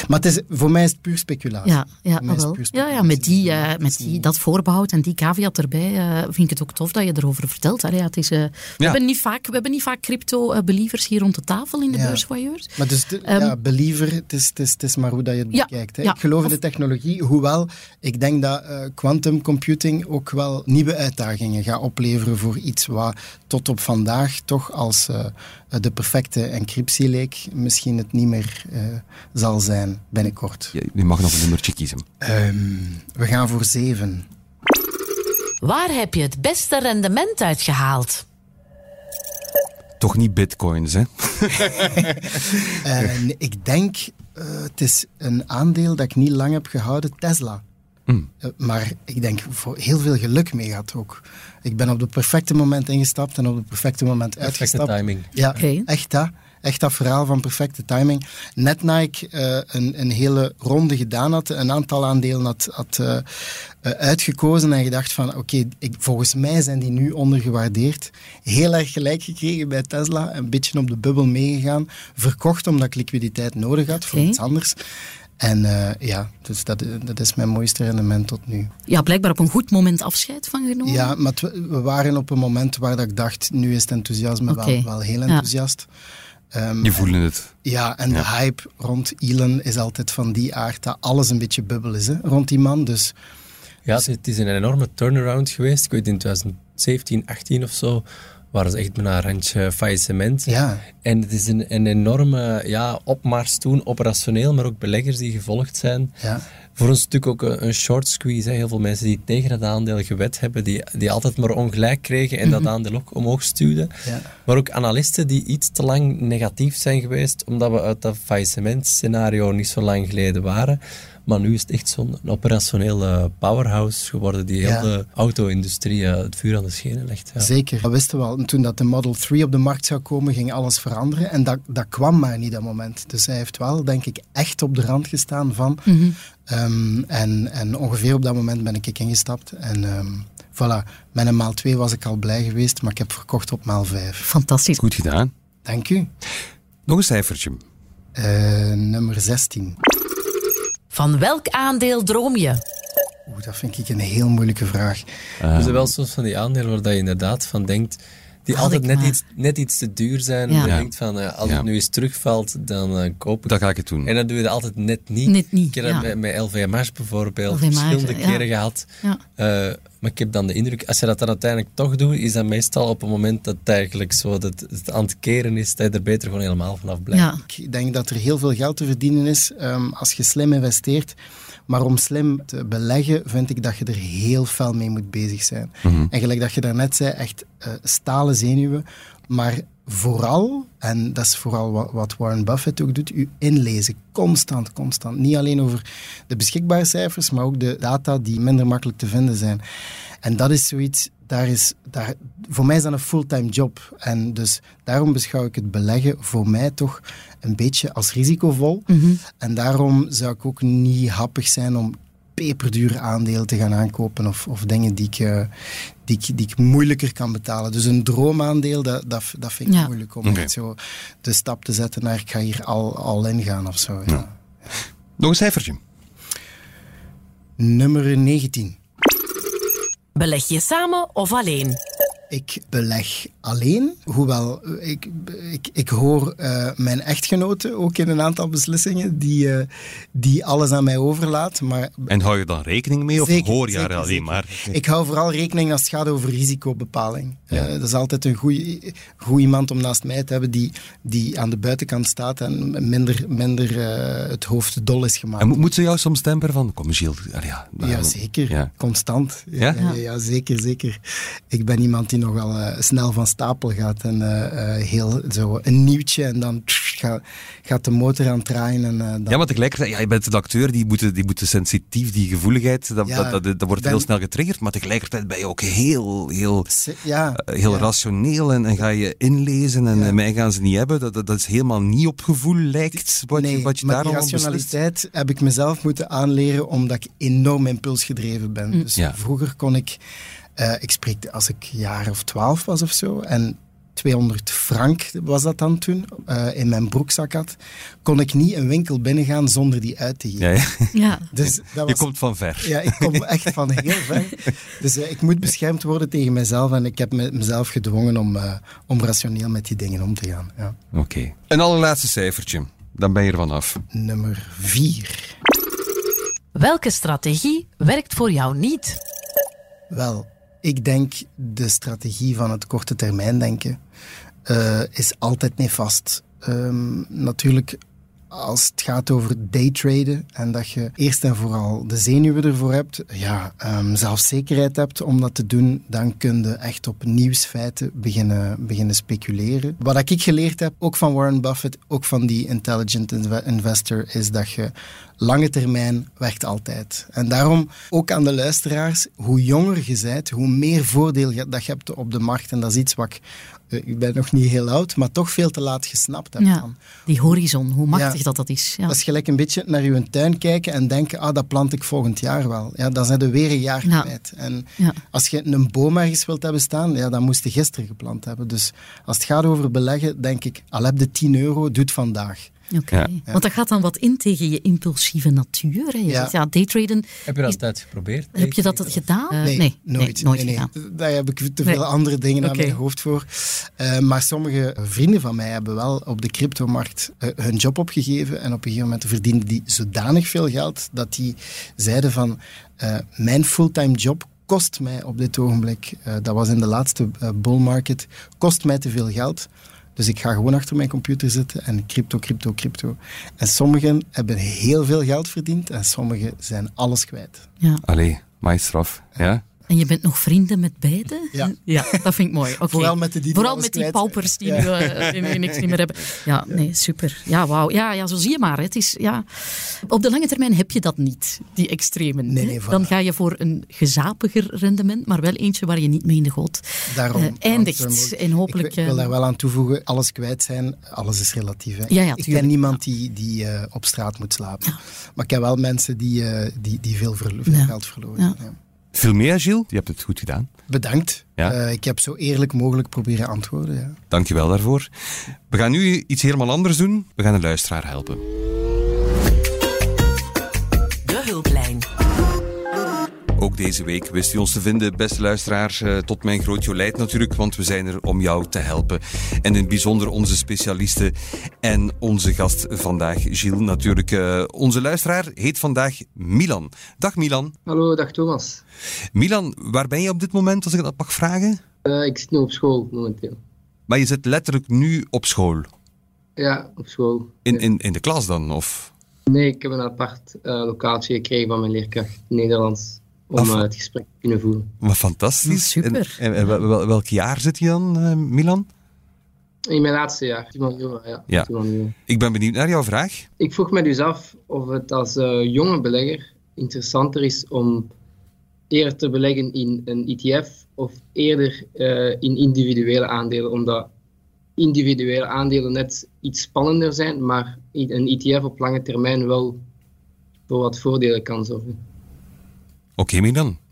Maar het is, voor mij is het puur speculatie. Ja, ja, wel. ja, ja met, die, uh, met die, dat voorbehoud en die caveat erbij uh, vind ik het ook tof dat je erover vertelt. Allee, het is, uh, we, ja. hebben niet vaak, we hebben niet vaak crypto-believers hier rond de tafel in de ja. beursvoyeurs. Maar dus, de, um, ja, believer, het is, het, is, het is maar hoe dat je het bekijkt. Hè. Ik geloof in de technologie, hoewel ik denk dat quantum computing ook wel nieuwe uitdagingen gaat opleveren voor iets wat tot op vandaag toch als de perfecte encryptie leek, misschien het niet meer zal zijn binnenkort. Ja, u mag nog een nummertje kiezen. Um, we gaan voor zeven. Waar heb je het beste rendement uit gehaald? Toch niet bitcoins, hè? uh, ik denk, uh, het is een aandeel dat ik niet lang heb gehouden, Tesla. Mm. Uh, maar ik denk voor heel veel geluk mee gehad ook. Ik ben op het perfecte moment ingestapt en op het perfecte moment perfecte uitgestapt. timing. Ja, okay. echt dat. echt dat verhaal van perfecte timing. Net na ik uh, een, een hele ronde gedaan had, een aantal aandelen had, had uh, uitgekozen en gedacht van oké, volgens mij zijn die nu ondergewaardeerd. Heel erg gelijk gekregen bij Tesla, een beetje op de bubbel meegegaan, verkocht omdat ik liquiditeit nodig had voor iets anders. En uh, ja, dus dat, dat is mijn mooiste rendement tot nu. Ja, blijkbaar op een goed moment afscheid van genomen. Ja, maar we waren op een moment waar dat ik dacht, nu is het enthousiasme wel, wel heel enthousiast. Ja. Um, Je voelde het. Ja, en de hype rond Elon is altijd van die aard dat alles een beetje bubbel is hè, rond die man. Dus, ja, het is een enorme turnaround geweest. Ik weet in 2017, 18 of zo waren ze echt bijna een randje faillissement. Ja. En het is een, een enorme ja, opmars toen, operationeel, maar ook beleggers die gevolgd zijn. Ja. Voor een stuk ook een, short squeeze. Hè. Heel veel mensen die tegen dat aandeel gewet hebben, die, die altijd maar ongelijk kregen en dat aandeel ook omhoog stuwden. Ja. Maar ook analisten die iets te lang negatief zijn geweest, omdat we uit dat faillissement scenario niet zo lang geleden waren. Maar nu is het echt zo'n operationele powerhouse geworden die heel de auto-industrie eh, het vuur aan de schenen legt. Ja. Zeker, dat wisten we al. En toen dat de Model 3 op de markt zou komen, ging alles veranderen. En dat, dat kwam maar niet dat moment. Dus hij heeft wel, denk ik, echt op de rand gestaan van. Mhm. Ehm, en, en ongeveer op dat moment ben ik ingestapt. En um, voilà, met een maal 2 was ik al blij geweest, maar ik heb verkocht op maal 5. Fantastisch. Goed gedaan. Dank u. Nog een cijfertje. Uh, nummer 16. Van welk aandeel droom je? Oeh, dat vind ik een heel moeilijke vraag. Uh, er zijn wel soms van die aandelen waar je inderdaad van denkt die altijd net iets, net iets te duur zijn. Ja. Je denkt van, uh, als het nu eens terugvalt, dan uh, koop ik Dan ga ik het doen. En dan doe je het altijd net niet. Net niet, Ik heb dat met, met LVMH bijvoorbeeld LVMH, verschillende keren gehad. Uh, maar ik heb dan de indruk, als je dat dan uiteindelijk toch doet, is dat meestal op een moment dat het eigenlijk zo dat het aan het keren is, dat je er beter gewoon helemaal vanaf blijft. Ik denk dat er heel veel geld te verdienen is um, als je slim investeert. Maar om slim te beleggen, vind ik dat je er heel fel mee moet bezig zijn. Mhm. En gelijk dat je daarnet zei, echt uh, stalen zenuwen. Maar vooral, en dat is vooral wat Warren Buffett ook doet, u inlezen. Constant, constant. Niet alleen over de beschikbare cijfers, maar ook de data die minder makkelijk te vinden zijn. En dat is zoiets, daar is, daar, voor mij is dat een fulltime job. En dus daarom beschouw ik het beleggen voor mij toch een beetje als risicovol. Mhm. En daarom zou ik ook niet happig zijn om peperdure aandelen te gaan aankopen of, of dingen die ik, uh, die, ik, die ik moeilijker kan betalen. Dus een droomaandeel, dat, dat, dat vind ik ja. moeilijk om okay. zo de stap te zetten naar ik ga hier al, al in gaan of zo. Ja. Ja. Nog een cijfertje. Nummer 19. Beleg je samen of alleen? Ik beleg alleen, hoewel ik, ik, ik hoor uh, mijn echtgenote ook in een aantal beslissingen die, uh, die alles aan mij overlaat. Maar en hou je dan rekening mee of zeker, hoor je zeker, er alleen zeker. maar? Ik hou vooral rekening als het gaat over risicobepaling. Ja. Uh, dat is altijd een goed iemand om naast mij te hebben die, die aan de buitenkant staat en minder, minder het hoofd dol is gemaakt. En moet, moet ze jou soms temperen van, kom Gilles, ja, ja, zeker. Ja. Constant. Ja? Ja, ja, zeker, zeker. Ik ben iemand die nogal uh, snel van stapel gaat en uh, uh, heel zo een nieuwtje en dan gaat, gaat de motor aan het draaien. En, dan... Ja, maar tegelijkertijd, ja, je bent een acteur, die moet, die moet sensitief, die gevoeligheid, dat, ja, dat, dat, dat wordt ben... heel snel getriggerd, maar tegelijkertijd ben je ook heel, heel, ja, heel ja. rationeel en, en, ga je inlezen en ja. mij gaan ze niet hebben. Dat, dat, is helemaal niet op gevoel lijkt wat, nee, je, wat je maar daarom rationaliteit heb ik mezelf moeten aanleren omdat ik enorm impulsgedreven ben. Mm. Dus vroeger kon ik uh, ik spreek als ik jaar of twaalf was of zo. En 200 frank was dat dan toen, uh, in mijn broekzak had, kon ik niet een winkel binnengaan zonder die uit te geven. Ja, ja. ja. Dus dat was, Je komt van ver. Ja, ik kom echt van heel ver. Dus uh, ik moet beschermd worden tegen mezelf en ik heb me, mezelf gedwongen om, uh, om rationeel met die dingen om te gaan. Ja. Oké. Okay. Een allerlaatste cijfertje, dan ben je er vanaf. Nummer 4. Welke strategie werkt voor jou niet? Wel, ik denk de strategie van het korte termijn denken uh, is altijd nefast. Um, natuurlijk, als het gaat over daytraden en dat je eerst en vooral de zenuwen ervoor hebt, ja, um, zelfzekerheid hebt om dat te doen, dan kun je echt op nieuwsfeiten beginnen, beginnen speculeren. Wat ik geleerd heb, ook van Warren Buffett, ook van die intelligent investor, is dat je lange termijn werkt altijd. En daarom ook aan de luisteraars, hoe jonger je bent, hoe meer voordeel dat je hebt op de markt. En dat is iets wat ik ik ben nog niet heel oud, maar toch veel te laat gesnapt heb. Ja, van, die horizon, hoe machtig dat dat is. Ja. Dat is gelijk een beetje naar uw tuin kijken en denken, ah, dat plant ik volgend jaar wel. Ja, dan zijn we weer een jaar kwijt. En als je een boom ergens wilt hebben staan, ja, dan moest je gisteren geplant hebben. Dus als het gaat over beleggen, denk ik, al heb je 10 euro, doe het vandaag. Oké, want dat gaat dan wat in tegen je impulsieve natuur. Hè? Je ja. Zegt, ja, daytraden. Heb je dat altijd geprobeerd? Heb je dat gedaan? Uh, nee, nooit. nooit gedaan. Daar heb ik te veel andere dingen aan mijn hoofd voor. Uh, maar sommige vrienden van mij hebben wel op de cryptomarkt uh, hun job opgegeven en op een gegeven moment verdienden die zodanig veel geld dat die zeiden van mijn fulltime job kost mij op dit ogenblik, dat was in de laatste bull market, kost mij te veel geld. Dus ik ga gewoon achter mijn computer zitten en crypto, crypto, crypto. En sommigen hebben heel veel geld verdiend en sommigen zijn alles kwijt. Ja. Allee, maaistraf. Ja? En je bent nog vrienden met beide? Ja. ja dat vind ik mooi. Okay. Vooral met, de die Vooral met die paupers die nu, uh, niks meer hebben. Ja, nee, super. Ja, wauw. Ja, ja, zo zie je maar. Het is, ja. Op de lange termijn heb je dat niet, die extremen. Nee, nee, Dan ga je voor een gezapiger rendement, maar wel eentje waar je niet mee in de goot Daarom, uh, eindigt. En hopelijk, ik wil daar wel aan toevoegen, alles kwijt zijn, alles is relatief. Hè. Ja, ja, ik ken niemand die, die uh, op straat moet slapen. Maar ik ken wel mensen die, die, die veel, veel geld verloren. Veel meer, Gilles. Je hebt het goed gedaan. Bedankt. Ja. Uh, ik heb zo eerlijk mogelijk proberen antwoorden. Ja. Dankjewel daarvoor. We gaan nu iets helemaal anders doen. We gaan een luisteraar helpen. Ook deze week wist u ons te vinden, beste luisteraars. Uh, tot mijn groot jolijt natuurlijk, want we zijn er om jou te helpen. En in het bijzonder onze specialisten en onze gast vandaag, Gilles natuurlijk. Uh, onze luisteraar heet vandaag Milan. Dag Milan. Hallo, dag Thomas. Milan, waar ben je op dit moment, als ik dat mag vragen? Uh, ik zit nu op school momenteel. Maar je zit letterlijk nu op school? Ja, op school. In, in, in de klas dan? Of? Nee, ik heb een apart locatie gekregen van mijn leerkracht Nederlands om uh, het gesprek te kunnen voeren. Wat fantastisch. super. En, en, wel, welk jaar zit je dan, uh, Milan? In mijn laatste jaar, ja. ja. Ik ben benieuwd naar jouw vraag. Ik vroeg me dus af of het als uh, jonge belegger interessanter is om eerder te beleggen in een ETF of eerder in individuele aandelen, omdat individuele aandelen net iets spannender zijn, maar een ETF op lange termijn wel voor wat voordelen kan zorgen. Oké, okay, dan.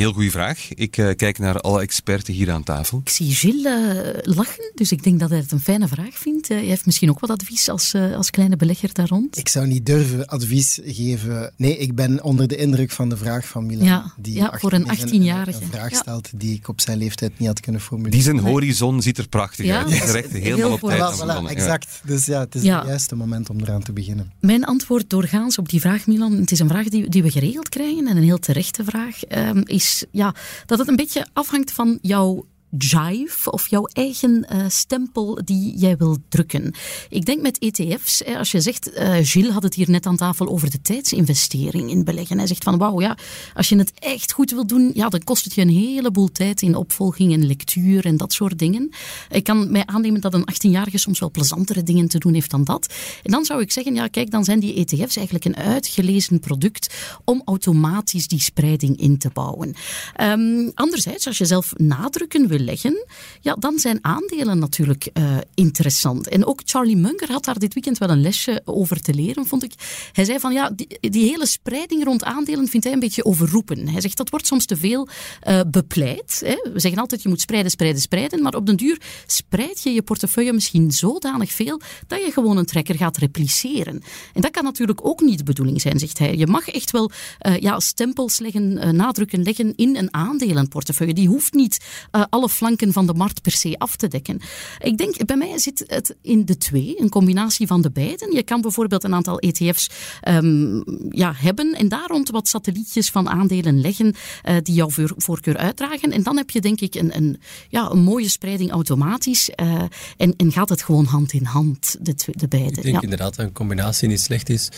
Heel goede vraag. Ik uh, kijk naar alle experten hier aan tafel. Ik zie Gilles uh, lachen, dus ik denk dat hij het een fijne vraag vindt. Uh, hij heeft misschien ook wat advies als, als kleine belegger daar rond. Ik zou niet durven advies geven. Nee, ik ben onder de indruk van de vraag van Milan. Ja, die ja voor een 18-jarige. Een, vraag stelt die ik op zijn leeftijd niet had kunnen formuleren. Die zijn horizon ziet er prachtig ja, uit. Is echt helemaal op tijd. Voilà, voilà, exact. Dus ja, het is het juiste moment om eraan te beginnen. Mijn antwoord doorgaans op die vraag, Milan, het is een vraag die, die we geregeld krijgen en een heel terechte vraag, um, ja, dat het een beetje afhangt van jouw jive of jouw eigen uh, stempel die jij wil drukken. Ik denk met ETF's, hè, als je zegt, uh, Gilles had het hier net aan tafel over de tijdsinvestering in beleggen. Hij zegt van wauw, ja, als je het echt goed wil doen, ja, dan kost het je een heleboel tijd in opvolging en lectuur en dat soort dingen. Ik kan mij aannemen dat een 18-jarige soms wel plezantere dingen te doen heeft dan dat. En dan zou ik zeggen, ja, kijk, dan zijn die ETF's eigenlijk een uitgelezen product om automatisch die spreiding in te bouwen. Um, anderzijds, als je zelf nadrukken wil leggen, ja, dan zijn aandelen natuurlijk uh, interessant. En ook Charlie Munger had daar dit weekend wel een lesje over te leren, vond ik. Hij zei van ja, die, die hele spreiding rond aandelen vindt hij een beetje overroepen. Hij zegt dat wordt soms te veel uh, bepleit. Hè. We zeggen altijd je moet spreiden, spreiden, spreiden, maar op den duur spreid je je portefeuille misschien zodanig veel dat je gewoon een trekker gaat repliceren. En dat kan natuurlijk ook niet de bedoeling zijn, zegt hij. Je mag echt wel uh, ja, stempels leggen, nadrukken leggen in een aandelenportefeuille. Die hoeft niet alle flanken van de markt per se af te dekken. Ik denk, bij mij zit het in de twee, een combinatie van de beiden. Je kan bijvoorbeeld een aantal ETF's um, ja, hebben en daar rond wat satellietjes van aandelen leggen uh, die jouw voorkeur uitdragen. En dan heb je denk ik een, een, ja, een mooie spreiding automatisch uh, en, en gaat het gewoon hand in hand, de, de beide. Ik denk ja. inderdaad dat een combinatie niet slecht is.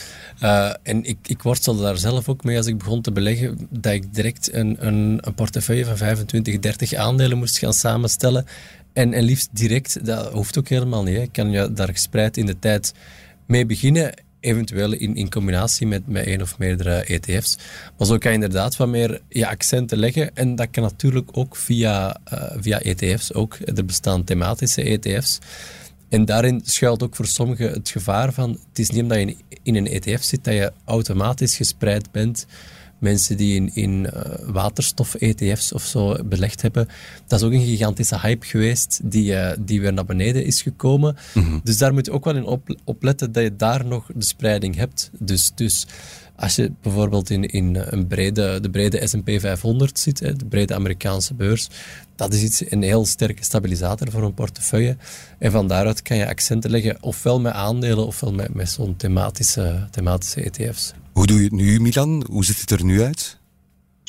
Uh, en ik, ik worstelde daar zelf ook mee als ik begon te beleggen, dat ik direct een, een, een portefeuille van 25, 30 aandelen moest gaan samenstellen. En, en liefst direct, dat hoeft ook helemaal niet. Hè. Kan je daar gespreid in de tijd mee beginnen. eventueel in, in combinatie met, met één of meerdere ETF's. Maar zo kan je inderdaad wat meer ja, accenten leggen. En dat kan natuurlijk ook via, uh, via ETF's. Ook. Er bestaan thematische ETF's. En daarin schuilt ook voor sommigen het gevaar van... Het is niet omdat je in een ETF zit dat je automatisch gespreid bent mensen die in, in uh, waterstof-ETF's of zo belegd hebben. Dat is ook een gigantische hype geweest die, uh, die weer naar beneden is gekomen. Mhm. Dus daar moet je ook wel in op, op, letten dat je daar nog de spreiding hebt. Dus, dus als je bijvoorbeeld in, in een brede, de brede S&P 500 zit, hè, de brede Amerikaanse beurs, dat is iets, een heel sterke stabilisator voor een portefeuille. En van daaruit kan je accenten leggen, ofwel met aandelen, ofwel met, met zo'n thematische, thematische ETF's. Hoe doe je het nu, Milan? Hoe ziet het er nu uit?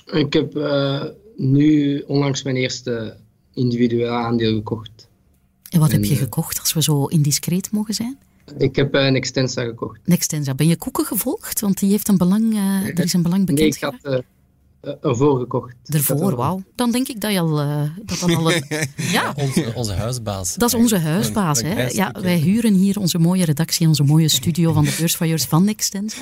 Ik heb uh, nu onlangs mijn eerste individuele aandeel gekocht. En wat heb je eh, gekocht, als we zo indiscreet mogen zijn? Ik heb uh, een Extensa gekocht. Een Extensa. Ben je Koeken gevolgd? Want die heeft een belang, uh, er is een belang bekend. Nee, ik had uh, ervoor gekocht. Ervoor, wauw. Dan denk ik dat je al... Uh, dat dan al een, ja. onze, onze huisbaas. Dat is onze huisbaas. hè. Ja, wij huren hier onze mooie redactie, onze mooie studio van de beursvailleurs van Extensa.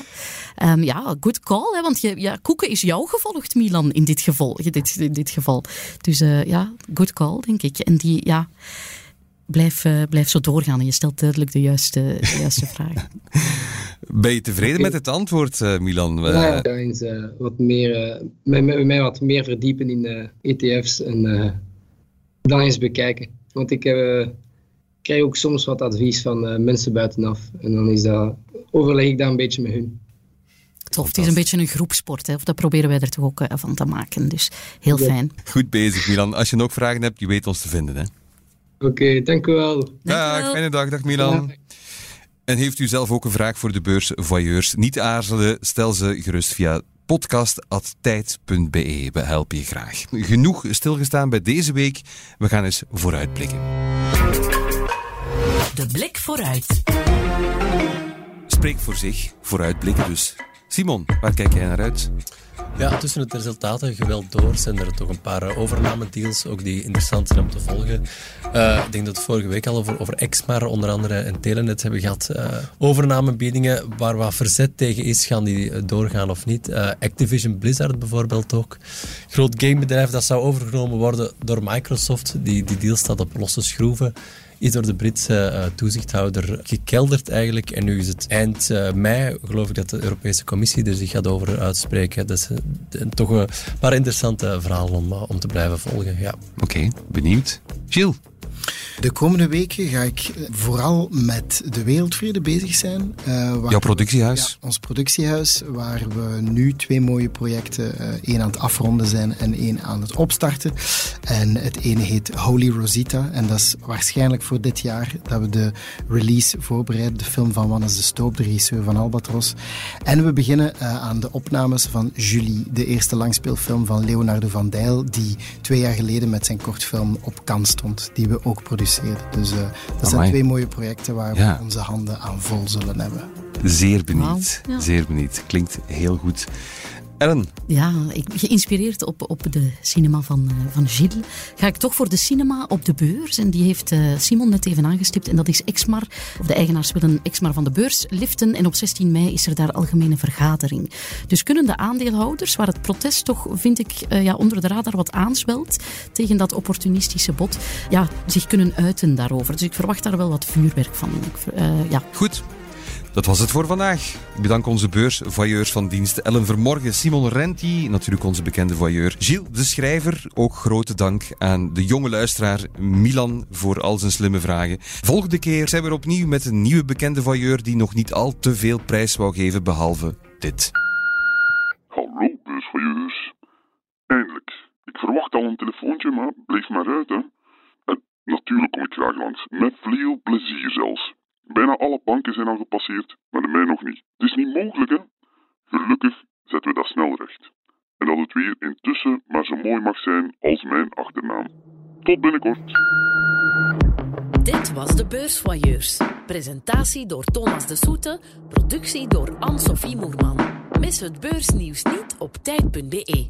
Um, ja, good call. Hè, want je, ja, Koeken is jou gevolgd, Milan, in dit geval. Dit, in dit geval. Dus uh, ja, good call, denk ik. En die, ja blijf, uh, blijf zo doorgaan en je stelt duidelijk de juiste, de juiste vragen. Ben je tevreden met het antwoord, uh, Milan? Ja, dan eens uh, wat meer, mij, mij wat meer verdiepen in ETF's en dan eens bekijken. Want ik krijg ook soms wat advies van mensen buitenaf en dan is dat, overleg ik daar een beetje met hun. Tof, het is een beetje een groepsport, hè? of dat proberen wij er toch ook van te maken. Dus heel fijn. Goed bezig, Milan. Als je nog vragen hebt, je weet ons te vinden. Hè? Oké, dank u wel. Dag, fijne dag. Dag Milan. En heeft u zelf ook een vraag voor de beurs Voyeurs? Niet aarzelen, stel ze gerust via podcast.tijd.be. We helpen je graag. Genoeg stilgestaan bij deze week. We gaan eens vooruitblikken. De blik vooruit. Spreek voor zich, vooruitblikken dus. Simon, waar kijk jij naar uit? Ja, tussen het resultaten geweld door zijn er toch een paar overnamedeals, ook die interessant zijn om te volgen. Uh, ik denk dat we vorige week al over, over Exmar onder andere en Telenet hebben gehad. Uh, overnamebiedingen waar wat verzet tegen is, gaan die doorgaan of niet. Activision Blizzard bijvoorbeeld ook. Groot gamebedrijf dat zou overgenomen worden door Microsoft. Die, die deal staat op losse schroeven is door de Britse uh, toezichthouder gekelderd eigenlijk. En nu is het eind uh, mei, geloof ik, dat de Europese Commissie er zich gaat over uitspreken. Dat is uh, toch een paar interessante verhalen om, om te blijven volgen. Ja. Oké, benieuwd. Gilles? De komende weken ga ik vooral met de wereldvrede bezig zijn. Uh, Jouw productiehuis? ja, ons productiehuis, waar we nu twee mooie projecten, uh, één aan het afronden zijn en één aan het opstarten. En het ene heet Holy Rosita en dat is waarschijnlijk voor dit jaar dat we de release voorbereiden, de film van Wannes de Stoop, de regisseur van Albatros. En we beginnen uh, aan de opnames van Julie, de eerste langspeelfilm van Leonardo van Dijl, die twee jaar geleden met zijn kortfilm op kant stond, die we ook produceren. Dus uh, dat zijn twee mooie projecten waar we onze handen aan vol zullen hebben. Zeer benieuwd. Zeer benieuwd. Klinkt heel goed. Ellen? Ja, ik, geïnspireerd op, op de cinema van, uh, van Gilles, ga ik toch voor de cinema op de beurs. En die heeft uh, Simon net even aangestipt. En dat is Exmar. De eigenaars willen Exmar van de beurs liften. En op 16 mei is er daar algemene vergadering. Dus kunnen de aandeelhouders, waar het protest toch, vind ik, uh, ja, onder de radar wat aanswelt tegen dat opportunistische bod, ja, zich kunnen uiten daarover. Dus ik verwacht daar wel wat vuurwerk van. Ik, ja. Goed. Dat was het voor vandaag. Ik bedank onze beursvoyeurs van dienst Ellen Vermorgen, Simon Renti, natuurlijk onze bekende voyeur Gilles de Schrijver. Ook grote dank aan de jonge luisteraar Milan voor al zijn slimme vragen. Volgende keer zijn we er opnieuw met een nieuwe bekende voyeur die nog niet al te veel prijs wou geven, behalve dit. Hallo beursvoyeurs. Eindelijk. Ik verwacht al een telefoontje, maar bleef maar uit hè. En natuurlijk kom ik graag langs. Met veel plezier zelfs. Bijna alle banken zijn al gepasseerd, maar de mij nog niet. Het is niet mogelijk, hè? Gelukkig zetten we dat snel recht. En dat het weer intussen maar zo mooi mag zijn als mijn achternaam. Tot binnenkort. Dit was de Beursvoyeurs. Presentatie door Thomas de Soete, productie door Anne-Sophie Moerman. Mis het beursnieuws niet op tijd.be.